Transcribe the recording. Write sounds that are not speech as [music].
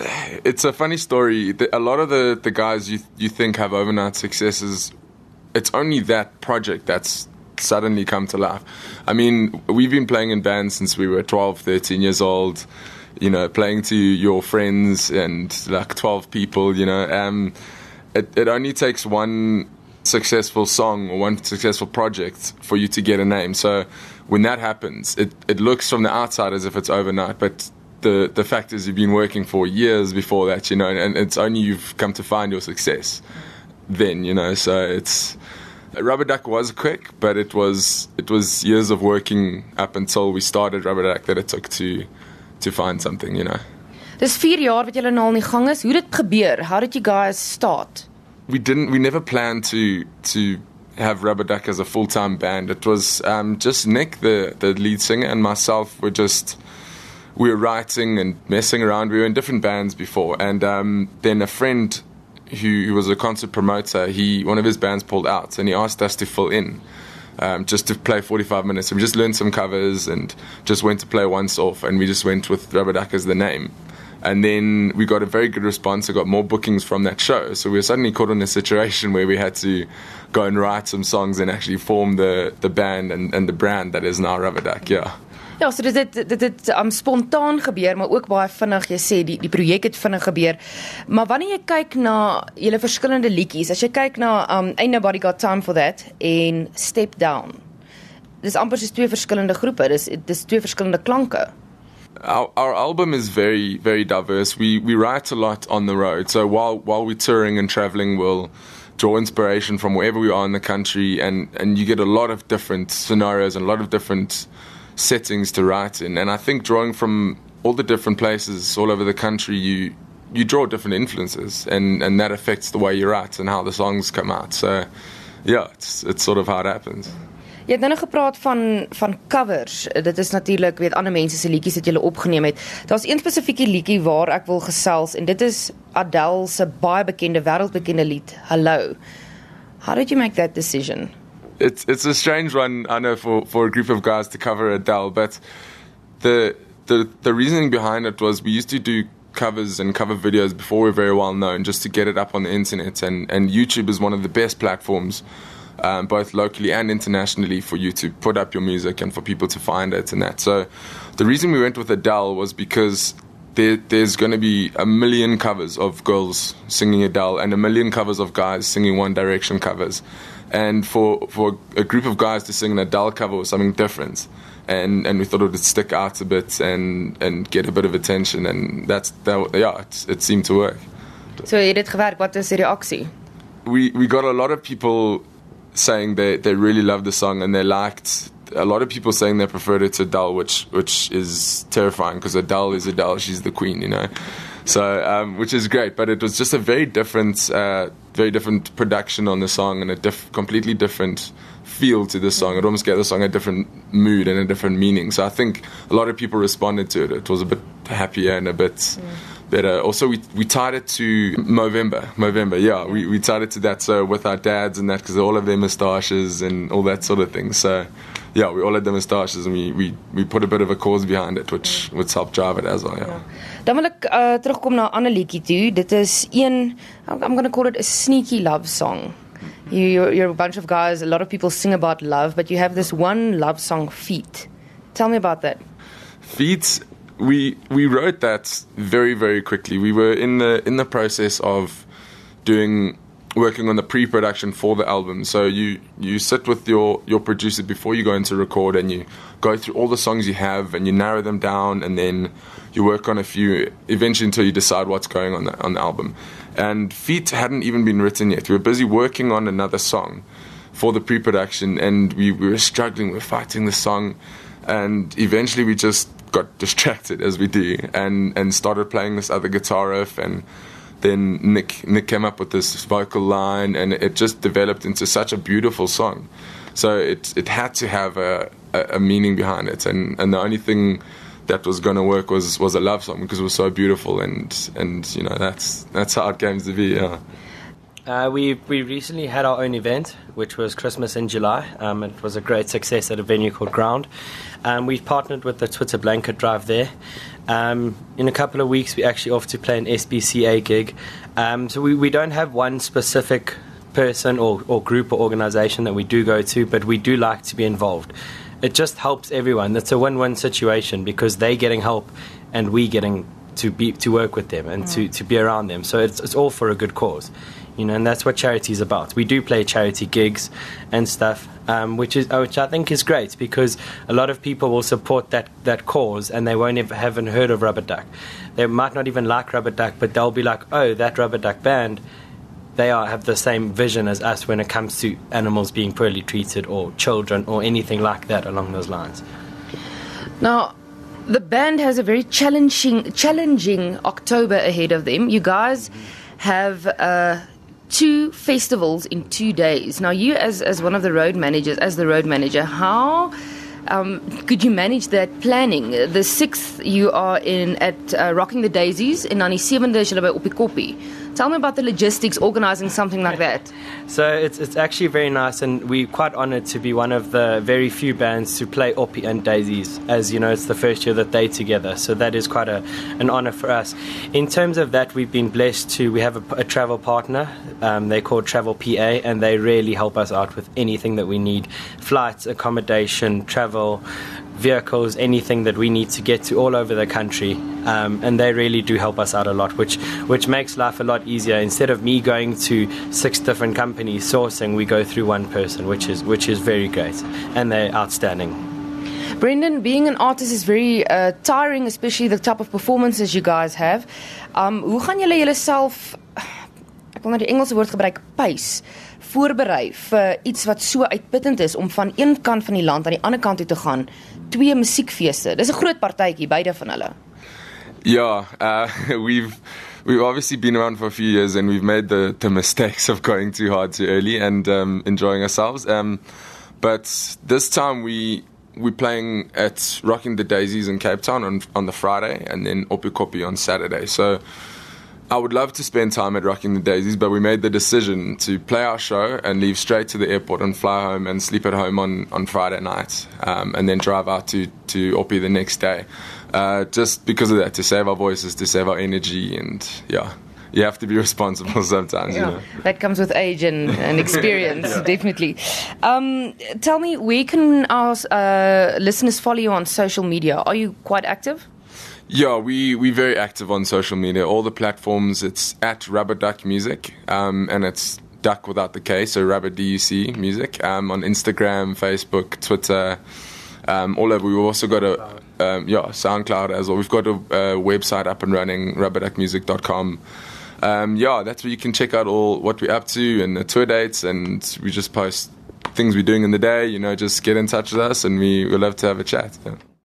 it's a funny story. A lot of the, the guys you you think have overnight successes, it's only that project that's suddenly come to life. I mean, we've been playing in bands since we were 12, 13 years old. You know, playing to your friends and like 12 people. You know, um, it it only takes one successful song or one successful project for you to get a name. So when that happens, it, it looks from the outside as if it's overnight, but the the fact is you've been working for years before that, you know, and it's only you've come to find your success then, you know. So it's Rubber Duc was quick, but it was it was years of working up until we started Rubber Duc that it took to to find something, you know. Dis 4 jaar wat julle nou al in die gang is. Hoe dit gebeur? How did you guys start? We didn't we never planned to to have Rubber Duc as a full-time band. It was um, just Nick the the lead singer and myself were just we were writing and messing around. We were in different bands before, and um, then a friend who, who, was a concert promoter, he one of his bands pulled out, and he asked us to fill in. Um, just to play 45 minutes. And we just learned some covers and just went to play once off, and we just went with Rubber Duc as the name. And then we got a very good response. I got more bookings from that show. So we were suddenly caught in a situation [laughs] where we had to go and write some songs and actually form the, the band and, and the brand that is now Rubber Duc. Yeah. Ja, so dit dit dit het um, spontaan gebeur, maar ook baie vinnig. Jy sê die die projek het vinnig gebeur. Maar wanneer jy kyk na julle verskillende liedjies, as jy kyk na um Ain't Nobody Got Time for That en Step Down. Dis amper soos twee verskillende groepe. Dis dis twee verskillende klanke. Our, our album is very very diverse. We we write a lot on the road. So while while we're touring and traveling, we'll draw inspiration from wherever we are in the country and and you get a lot of different scenarios and a lot of different settings to write in. And I think drawing from all the different places all over the country, you you draw different influences, and and that affects the way you write and how the songs come out. So, yeah, it's it's sort of how it happens. Jy het nou gepraat van van covers. Dit is natuurlik weet ander mense se liedjies wat jy opgeneem het. Daar's een spesifieke liedjie waar ek wil gesels en dit is Adele se baie bekende wêreldbekende lied Hello. How did you make that decision? It's it's a strange one, I know, for, for a group of guys to cover Adele, but the the the reasoning behind it was we used to do covers and cover videos before we are very well known, just to get it up on the internet, and and YouTube is one of the best platforms. Um, both locally and internationally, for you to put up your music and for people to find it and that. So, the reason we went with Adele was because there, there's going to be a million covers of girls singing Adele and a million covers of guys singing One Direction covers and for for a group of guys to sing an Adele cover was something different. And and we thought it would stick out a bit and and get a bit of attention, and that's that. Yeah, it, it seemed to work. So dit gewerk? Wat is die reaksie? We we got a lot of people saying they they really loved the song and they liked a lot of people saying they preferred it to Adele, which which is terrifying because Adele is Adele, she's the queen, you know. So, um, which is great, but it was just a very different, uh, very different production on the song and a diff- completely different feel to the song. It almost gave the song a different mood and a different meaning. So I think a lot of people responded to it. It was a bit happier and a bit. Mm. Better. Also, we we tied it to Movember. Movember, yeah. We we tied it to that. So with our dads and that, because all of their moustaches and all that sort of thing. So yeah, we all had the moustaches and we, we, we put a bit of a cause behind it, which would help drive it as well. Yeah. Dan wil ek uh, terugkom na 'n ander liedjie toe. Dit is een I'm going to call it a sneaky love song. You you're, you're a bunch of guys, a lot of people sing about love, but you have this one love song Feet. Tell me about that. Feet we we wrote that very very quickly. We were in the in the process of doing working on the pre-production for the album. So you you sit with your your producer before you go into record, and you go through all the songs you have, and you narrow them down, and then you work on a few eventually until you decide what's going on the, on the album. And Feet hadn't even been written yet. We were busy working on another song for the pre-production, and we, we were struggling. We were fighting the song, and eventually we just got distracted as we do, and and started playing this other guitar riff and then Nick Nick came up with this vocal line, and it just developed into such a beautiful song. So it it had to have a, a, a meaning behind it, and and the only thing that was going to work was was a love song because it was so beautiful, and and you know that's that's how it came to be. Yeah. Uh, we we recently had our own event, which was Christmas in July. Um, it was a great success at a venue called Ground. Um, we've partnered with the Twitter blanket drive there. Um, in a couple of weeks, we're actually off to play an SPCA gig. Um, so we, we don't have one specific person or, or group or organization that we do go to, but we do like to be involved. It just helps everyone. It's a win win situation because they're getting help and we getting to be to work with them and mm. to, to be around them. So it's, it's all for a good cause you know, and that's what charity is about. We do play charity gigs and stuff, um, which is which I think is great because a lot of people will support that that cause and they won't have haven't heard of Rubber Duc. They might not even like Rubber Duc, but they'll be like, oh, that Rubber Duc band. They are have the same vision as us when it comes to animals being poorly treated or children or anything like that along those lines. Now, the band has a very challenging challenging October ahead of them. You guys have uh, two festivals in two days. Now, you as as one of the road managers, as the road manager, how um, could you manage that planning? The sixth, you are in at uh, Rocking the Daisies, in dan die sewende Tell me about the logistics organizing something like that. [laughs] so it's, it's actually very nice, and we're quite honored to be one of the very few bands to play Oppie and Daisies, as you know, it's the first year that they together. So that is quite a, an honor for us. In terms of that, we've been blessed to, we have a, a travel partner. Um, they're called Travel PA, and they really help us out with anything that we need flights, accommodation, travel vehicles, anything that we need to get to all over the country. Um, and they really do help us out a lot, which, which makes life a lot easier. Instead of me going to six different companies sourcing, we go through one person, which is, which is very great. And they're outstanding. Brendan, being an artist is very uh, tiring, especially the type of performances you guys have. Um, hoe gaan julle julleself ek wil nou die Engelse woord gebruik, pace voorberei vir iets wat so uitputtend is om van een kant van die land aan die ander kant toe te gaan twee musiekfeeste. Dis 'n groot partytjie beide van hulle. Ja, uh [laughs] we've we've obviously been around for a few years and we've made the the mistakes of going too hard too early and um enjoying ourselves. Um but this time we we're playing at Rocking the Daisies in Cape Town on on the Friday and then Opikopi on Saturday. So I would love to spend time at Rocking the Daisies, but we made the decision to play our show and leave straight to the airport and fly home and sleep at home on, on Friday night, um, and then drive out to to Oppie the next day. Uh, just because of that, to save our voices, to save our energy, and yeah. You have to be [laughs] responsible sometimes, yeah, you know. That comes with age and, and [laughs] experience, yeah. definitely. Um, tell me, where can our uh, listeners follow you on social media? Are you quite active? Yeah, we we very active on social media. All the platforms. It's at Rubber Duc Music, um, and it's Duck without the K, so Rubber DUC Music. Um, on Instagram, Facebook, Twitter, um, all over. We've also got a um, yeah SoundCloud as well. We've got a, a website up and running, rubberduckmusic.com. Um, yeah, that's where you can check out all what we're up to and the tour dates, and we just post things we're doing in the day. You know, just get in touch with us, and we we love to have a chat. Yeah.